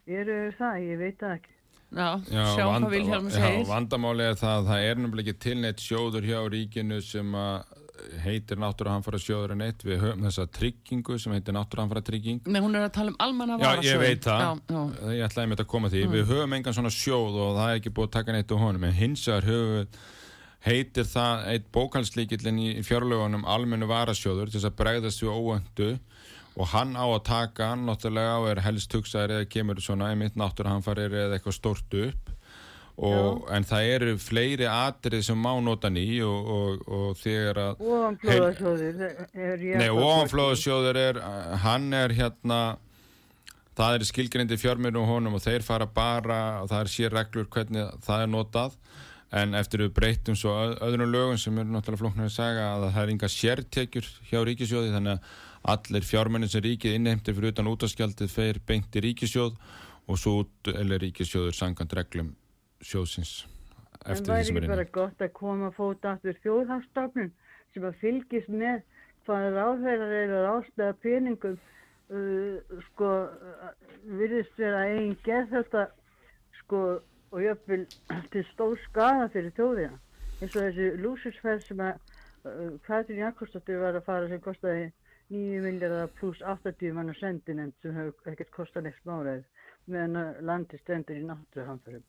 eru það, ég veit það ekki. Já, sjá hvað Vilhelm segir. Já, vandamáli er það að það er náttúrulega ekki tilneitt sjóður hjá ríkinu sem heitir náttúruhanfara sjóður en eitt. Við höfum þessa tryggingu sem heitir náttúruhanfara trygging. Nei, hún er að tala um almanna varasjóð. Já, ég veit það. Já, já. Ég ætlaði þetta að koma því. Mm. Við höfum engan svona sjóð og það er ekki búið að taka neitt á honum. En hins vegar höfum heitir það eitt bókalslíkillin í fjárlögunum almennu varasjóður til þess að bregðast við óöndu og hann á að taka hann náttúrulega og er helst hugsaður eða kemur svona einmitt náttúruhanfarir eða eitthvað stort upp. Og, en það eru fleiri atrið sem má nota ný og, og, og þegar að óanflóðasjóður er hann er hérna það er skilgrindi fjármjörnum og honum og þeir fara bara og það er sér reglur hvernig það er notað. En eftir við breytum svo öðrum lögum sem eru náttúrulega flóknar að segja að það er inga sértekjur hjá ríkisjóði þannig að allir fjármennin sem ríkið innheimtir fyrir utan útaskjaldið feir beint í ríkisjóð og svo út eller ríkisjóður sangant reglum sjóðsins eftir því sem er inn. En væri bara gott að koma að fóta aftur þjóðhagstofnun sem að fylgist með hvað ráðverðar eru að ástæða peningum uh, sko virðist vera einn gerð þetta sko og jöfnvel til stór skada fyrir þjóðina eins og þessi lúsusferð sem að uh, Katrin Jakobsdóttir var að fara sem kostiði 9 miljardar pluss 80 manna sendinend sem hefur ekkert kostað neitt smáraðið meðan landi stendur í náttúruhanförum.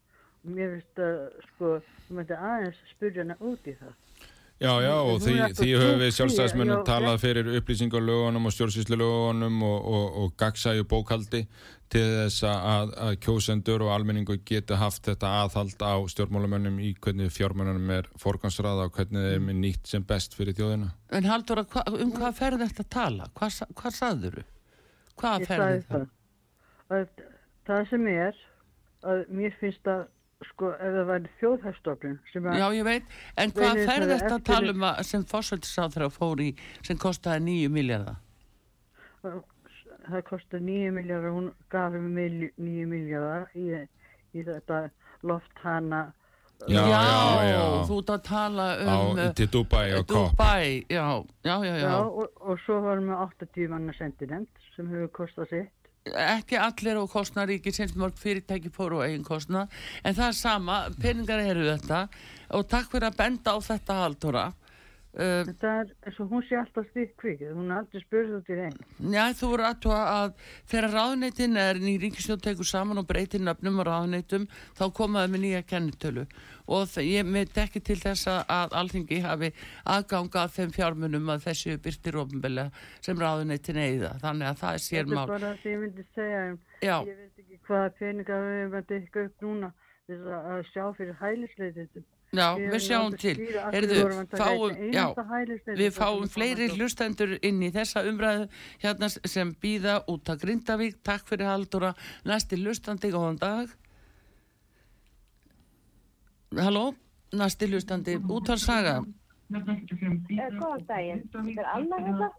Mér finnst að sko, þú mætti aðeins spyrja hana út í það. Já, já, og því, því höfum við sjálfstæðismennum talað fyrir upplýsingarlögunum og stjórnsýslulögunum og, og, og gagsæju bókaldi til þess að, að kjósendur og almenningu geta haft þetta aðhald á stjórnmálamönnum í hvernig fjármönnum er forgansraða og hvernig þeim er nýtt sem best fyrir þjóðina. En Haldur, hva, um hvað ferði þetta að tala? Hvað, hvað saður þú? Hvað ferði? Það, það sem er, að mér finnst að sko ef það væri þjóðhægstoflun Já ég veit, en hvað ferði þetta að tala um að sem fórsvöldisáþra fór í sem kostiði nýju miljardar? Það kostiði nýju miljardar hún gaf um nýju miljardar í, í þetta loft hana Já, já, já. þú ert að tala Á, um uh, til Dubai og Kopp. Dubai, já, já, já, já. Já, og, og svo varum við 80 manna sendinend sem hefur kostað sitt. Ekki allir á kostnaríki sem mörg fyrirtæki fóru á eigin kostnað. En það er sama, peningar eru þetta. Og takk fyrir að benda á þetta Halldóra uh, Þetta er eins og hún sé alltaf stíð kvikið, hún er aldrei spurð út í einn. Já, þú voru aðtúa að þegar ráðneitin er ný ríkisjóð tekur saman og breytir nöfnum og ráðneitum þá komaðu með nýja kennitölu og ég mitt ekki til þess að- alþingi hafi aðganga að þeim fjármunum að þessu byrtir ofinbelja sem ráðneitin eigða þannig að það er sér Þetta er bara það sem ég myndi segja, en Já. ég veit ekki hvaða peningar við hefum að dykka upp núna þess að sjá fyrir hælisleitið. Já, við sjáum til. Heyrðu, fáum, já, við fáum fleiri hlustendur inn í þessa umræðu hérna sem býða út að Grindavík. Takk fyrir Halldóra, næsti hlustandi góðan dag. Halló, næsti hlustandi út að saga Góðan daginn. Er Anna hérna?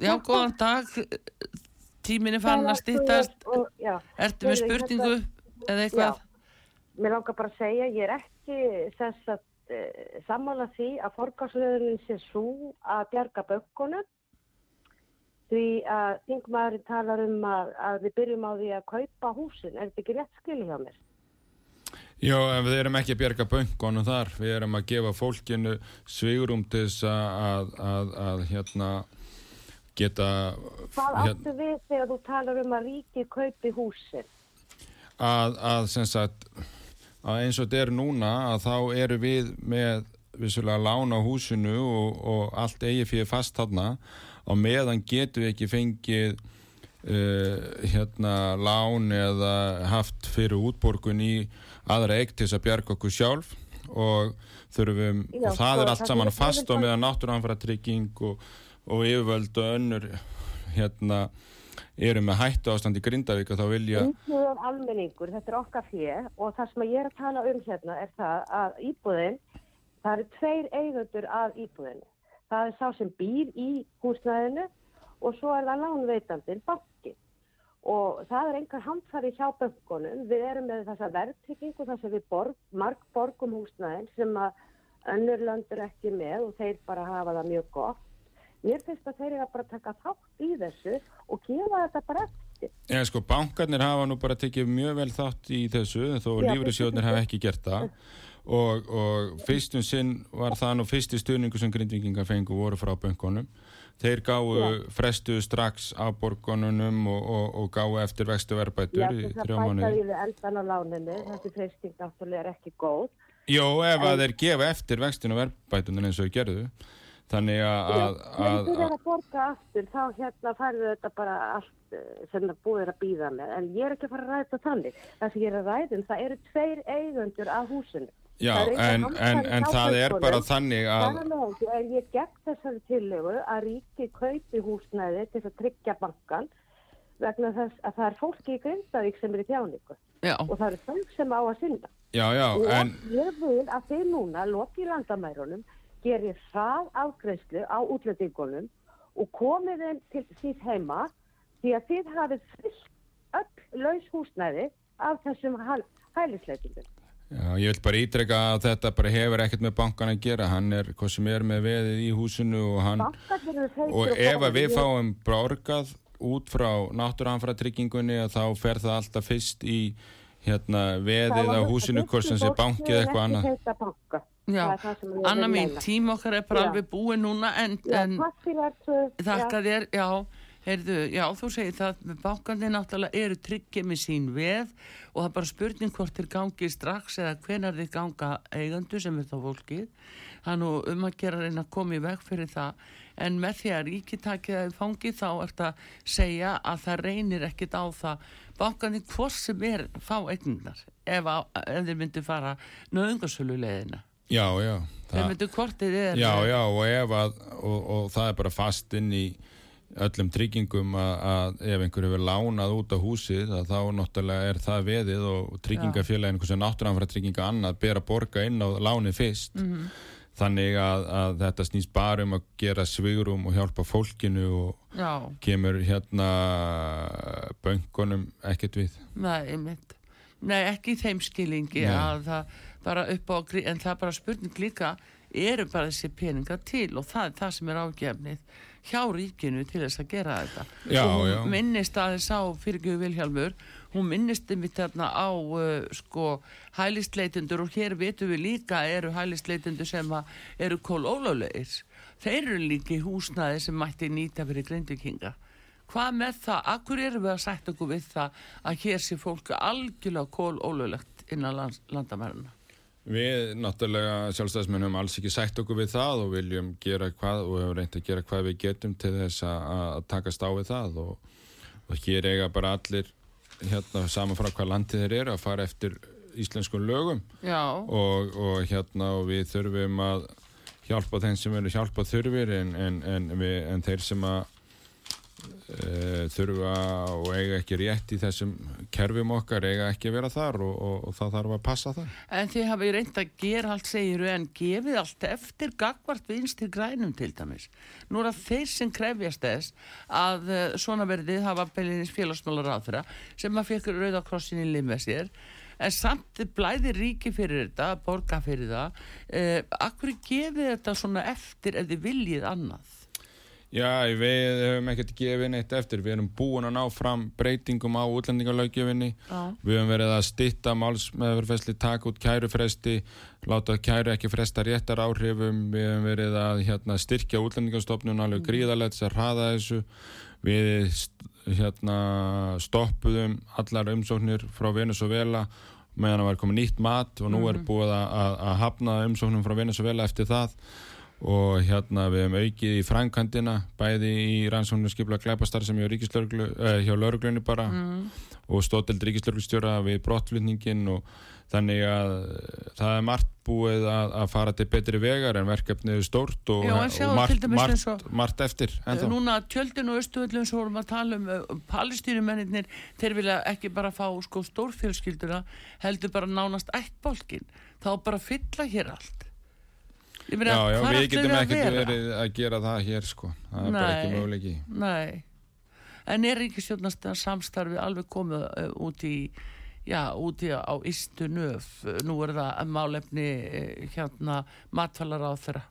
Já, góðan dag. Tíminni fann að stýttast Já. Ertu með spurningu eða eitthvað? Mér langar bara að segja, ég er ekki þess að uh, sammála því að forgáðsröðunin sé svo að bjarga bökkunum því að þingmaðurinn talar um að, að við byrjum á því að kaupa húsin. Er þetta ekki rétt skilja hjá mér? Já, en við erum ekki að bjerga böngunum þar, við erum að gefa fólkinu svigurum til þess að, að, að, að hérna geta Hvað hérna, áttu við þegar þú talar um að ríki kaupi húsin? að, að sem sagt að eins og þetta er núna að þá eru við með vissulega lán á húsinu og, og allt eigi fyrir fast þarna. Og meðan getum við ekki fengið uh, hérna lán eða haft fyrir útborgun í aðra eign til þess að bjarga okkur sjálf og þurfum Já, og það sko, er allt saman fast og meðan náttúranfæra trygging og, og yfirvöld og önnur hérna eru með hættu ástand í Grindavík og þá vilja Íbúðan almenningur, þetta er okkar fér og það sem ég er að tala um hérna er það að íbúðin, það eru tveir eigendur að íbúðinu. Það er sá sem býr í húsnæðinu og svo er það lánveitandinn banki. Og það er einhver handfæri hjá bönkunum. Við erum með þessa verðtryggingu þar sem við borg, marg borgum húsnæðin sem að önnur lönd er ekki með og þeir bara hafa það mjög gott. Mér finnst að þeir eru að bara taka þátt í þessu og gefa þetta bara eftir. Já, sko, bankarnir hafa nú bara tekið mjög vel þátt í þessu, þó Já, lífriðsjóðnir hafa ekki gert það og, og fyrstum sinn var það nú fyrsti stuðningu sem grindvikingar fengu voru frá bönkunum. Þeir gáu Já. frestuðu strax á borgununum og, og, og gáu eftir vextu verðbætur Já, í þess að þrjá bæta við endan á láninu, þessi freysting náttúrulega er ekki góð. Jó, ef að þeir gefa eftir vextinu verðbætunar eins og þeir gerðu. Þannig að, að, Þegar að, þú er að borga aftur, þá hérna færðu þetta bara allt eh, sem það búið er að býða með. En ég er ekki að fara að ræða þetta þannig. Það sem ég er að ræða um, það eru tveir eigendur af húsinu. já, Það en, en, en það er bara þannig að, Þar af leiðandi er ég gegn þessari tillögu að ríki kaupi húsnæði til þess að tryggja bankan vegna þess að það er fólki í Grindavík sem er í þjáningu Já, og það eru þau sem á að sinna. já, já, Og en, ég vil að þið núna loki landamærunum, gerir það afgreyslu á útlendingunum og komið þeim til síð heima því að þið hafið fyllt öll laus húsnæði af þessum hæl, hælisleitundum. Já, ég vil bara ítreka að þetta bara hefur ekkert með bankan að gera, hann er hvað sem er með veðið í húsinu og hann og ef að við fáum borgað út frá náttúranfra tryggingunni að þá fer það alltaf fyrst í hérna veðið á húsinu hvort sem sé bankið eitthvað annað. Já, Anna mín, meina. tím okkar er bara Já. alveg búið núna en, Já, en. Þakka þér, já, heyrðu, já, þú segir það, bankandi náttúrulega eru tryggið með sín veð og það er bara spurning hvort þeir gangi strax eða hvenar þeir ganga eigandu sem er þá fólkið. Er nú um að gera að reyna að koma í veg fyrir það, en með því að ríki takið það í fangi þá er þetta að segja að það reynir ekkit á það. Bankandi hvort sem er fá eignunar ef, ef þeir myndu fara nöðungarsölu leiðina. Já, já Þeir myndu þeir er. Já, já, og ef að og, og það er bara fast inn í öllum tryggingum að, að ef einhver hefur lánað út á húsið þá náttúrulega er það veðið og tryggingafélagin, einhvers veginn náttúranfra trygginga annað ber að borga inn á lánið fyrst Mhm. þannig að, að þetta snýst bara um að gera svigurum og hjálpa fólkinu og Já. kemur hérna böngunum ekkert við Nei. Nei, ekki í þeim skilingi að það bara upp á, en það er bara spurning líka, eru bara þessi peninga til og það er það sem er ágefnið hjá ríkinu til þess að gera þetta. Já, og já. minnist að þess á fyrirgjöfu Vilhjálmur, hún minnist um þarna á uh, sko hælistleitundur og hér vitum við líka eru hælistleitundur sem að eru kólólulegir. Þeir eru líka í húsnaði sem mætti nýta fyrir grindvikinga. Hvað með það? Akkur erum við að sætt okkur við það að hér sé fólk algjörlega kólólulegt innan lands, landamæruna? Við náttúrulega sjálfstæðismenn höfum alls ekki sætt okkur við það og viljum gera hvað og hefum reynd að gera hvað við getum til þess að, takast á við það og, og hér eiga bara allir hérna saman frá hvað landið þeir eru að fara eftir íslenskum lögum. Og, og hérna og við þurfum að hjálpa þeim sem eru hjálpa þurfir en, en, en, við, en þeir sem að þurfa og eiga ekki rétt í þessum kerfum okkar eiga ekki að vera þar og, og, og það þarf að passa það. en þið hafið reynd að gera allt segiru en gefið allt eftir gagvart vinstir grænum til dæmis. Nú er það þeir sem krefjast þess að uh, svona verðið hafa Bellinis félagsmálar áþra sem að fekk Rauðakrossin í limið sér en samt blæði ríki fyrir þetta, borga fyrir það. Uh, akkur gefið þetta svona eftir ef þið viljið annað? Já, við höfum ekkert gefið neitt eftir. Við erum búin að ná fram breytingum á útlendingalögjöfinni. Við höfum verið að stitta málsmeðverfæsli, taka út kærufresti, láta kæru ekki fresta réttar áhrifum. Við höfum verið að hérna, styrkja útlendingastofnun alveg gríðalegt að hraða þessu. Við hérna, stoppuðum allar umsóknir frá Venezuela meðan það var komið nýtt mat og nú er búið að, að, að hafna umsóknum frá Venezuela eftir það og hérna við hefum aukið í frænkandina bæði í rannsóknum skipla glæpastar sem ríkislörglu, eh, hjá lauruglunni bara. Og stótild ríkislörglustjóra við brottflutningin og þannig að eh, það er margt búið að, að fara til betri vegar en verkefnið er stórt og, Já, og margt, margt, og- margt eftir ennþá. Núna tjöldin og östuöllum sem vorum að tala um uh, palestínumennir, þeir vilja ekki bara fá sko stórfjölskylduna heldur bara nánast ættbólkin þá bara fylla hér allt meina, Já, já, við getum ekkert vera? verið að gera það hér sko, það er bara ekki Nei. möguleiki. Nei, en er ríkisjónast samstarfi alveg komið uh, út í já, út í á Ístu nöf nú er það málefni uh, hérna matfælar á þeirra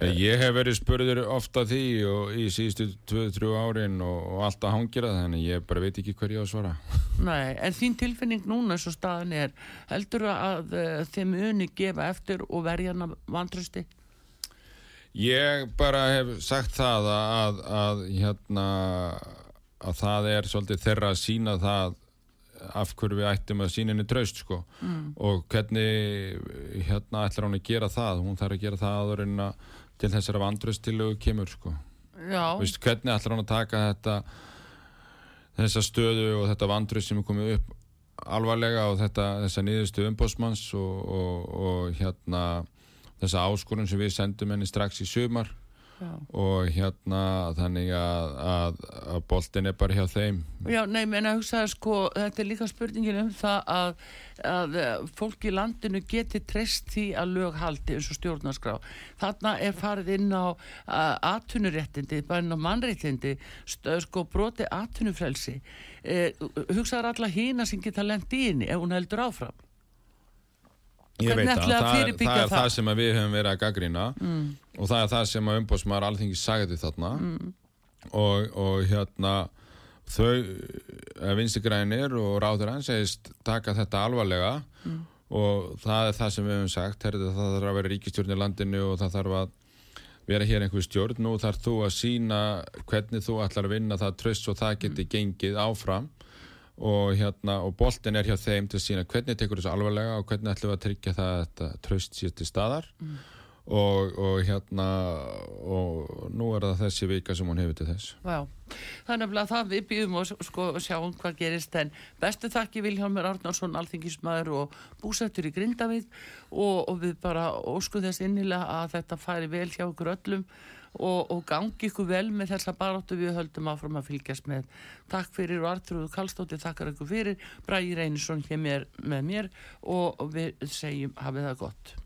Ég hef verið spurður ofta því og í síðustu 2-3 árin og, og alltaf hangir það, þannig ég bara veit ekki hver ég á að svara. Nei, en þín tilfinning núna eins og staðan er, heldur að uh, þeim uni gefa eftir og verja hana vantrösti? Ég bara hef sagt það að, að, að hérna að það er svolítið þeirra að sína það af hverju við ættum að sína henni traust sko Mm. og hvernig hérna ætlar hún að gera það hún þarf að gera það áður en að til þessara vandraustilögu kemur sko. Já, Vist, hvernig ætlar hún að taka þetta þessa stöðu og þetta vandraust sem er komið upp alvarlega og þetta, þessa nýðustu umbósmanns og, og, og hérna þessa áskorun sem við sendum henni strax í sumar já. og hérna þannig að, að, að boltin er bara hjá þeim Já, nei, menn að hugsa sko, þetta er líka spurningin um það að, að eh, fólk í landinu geti treyst því að lög haldi eins og stjórnarskrá. Þarna er farið inn á atvinnuréttindi, bara inn á mannréttindi, st- sko broti atvinnufrelsi. Eh, hugsaður alla hína sem geta lent í henni ef hún heldur áfram. Ég veit það, er- fyrirbyggja það er það það? sem við höfum verið að gaggrýna mm. og það er það sem að umbósmaður alþingi sagði þarna mm. og, og hérna þau eh, vinstri grænir og ráður hann segist taka þetta alvarlega og það er það sem við höfum sagt herrðu, það þarf að vera ríkistjórn í landinu og það þarf að vera hér einhver stjórn nú þarf þú að sína hvernig þú ætlar að vinna það tröst og það geti gengið áfram og hérna og boltin er hjá þeim til að sína hvernig tekur þessu alvarlega og hvernig ætlum við að tryggja það að þetta tröst sér til staðar. Og, og hérna og nú er það þessi vika sem hún hefur til þess. Það er nefnilega það við býðum og sko, sjáum hvað gerist. En bestu þakki Vilhjálmur Árnarsson alþingismæður og búsettur í Grindavíð og, og við bara óskum þess innilega að þetta færi vel hjá okkur öllum og, og gangi ykkur vel með þessa baráttu. Við höldum áfram að fylgjast með. Takk fyrir og Artrúðu Kallstóttir takkar ykkur fyrir. Bræði Reynisson hér með mér og við segjum hafið það gott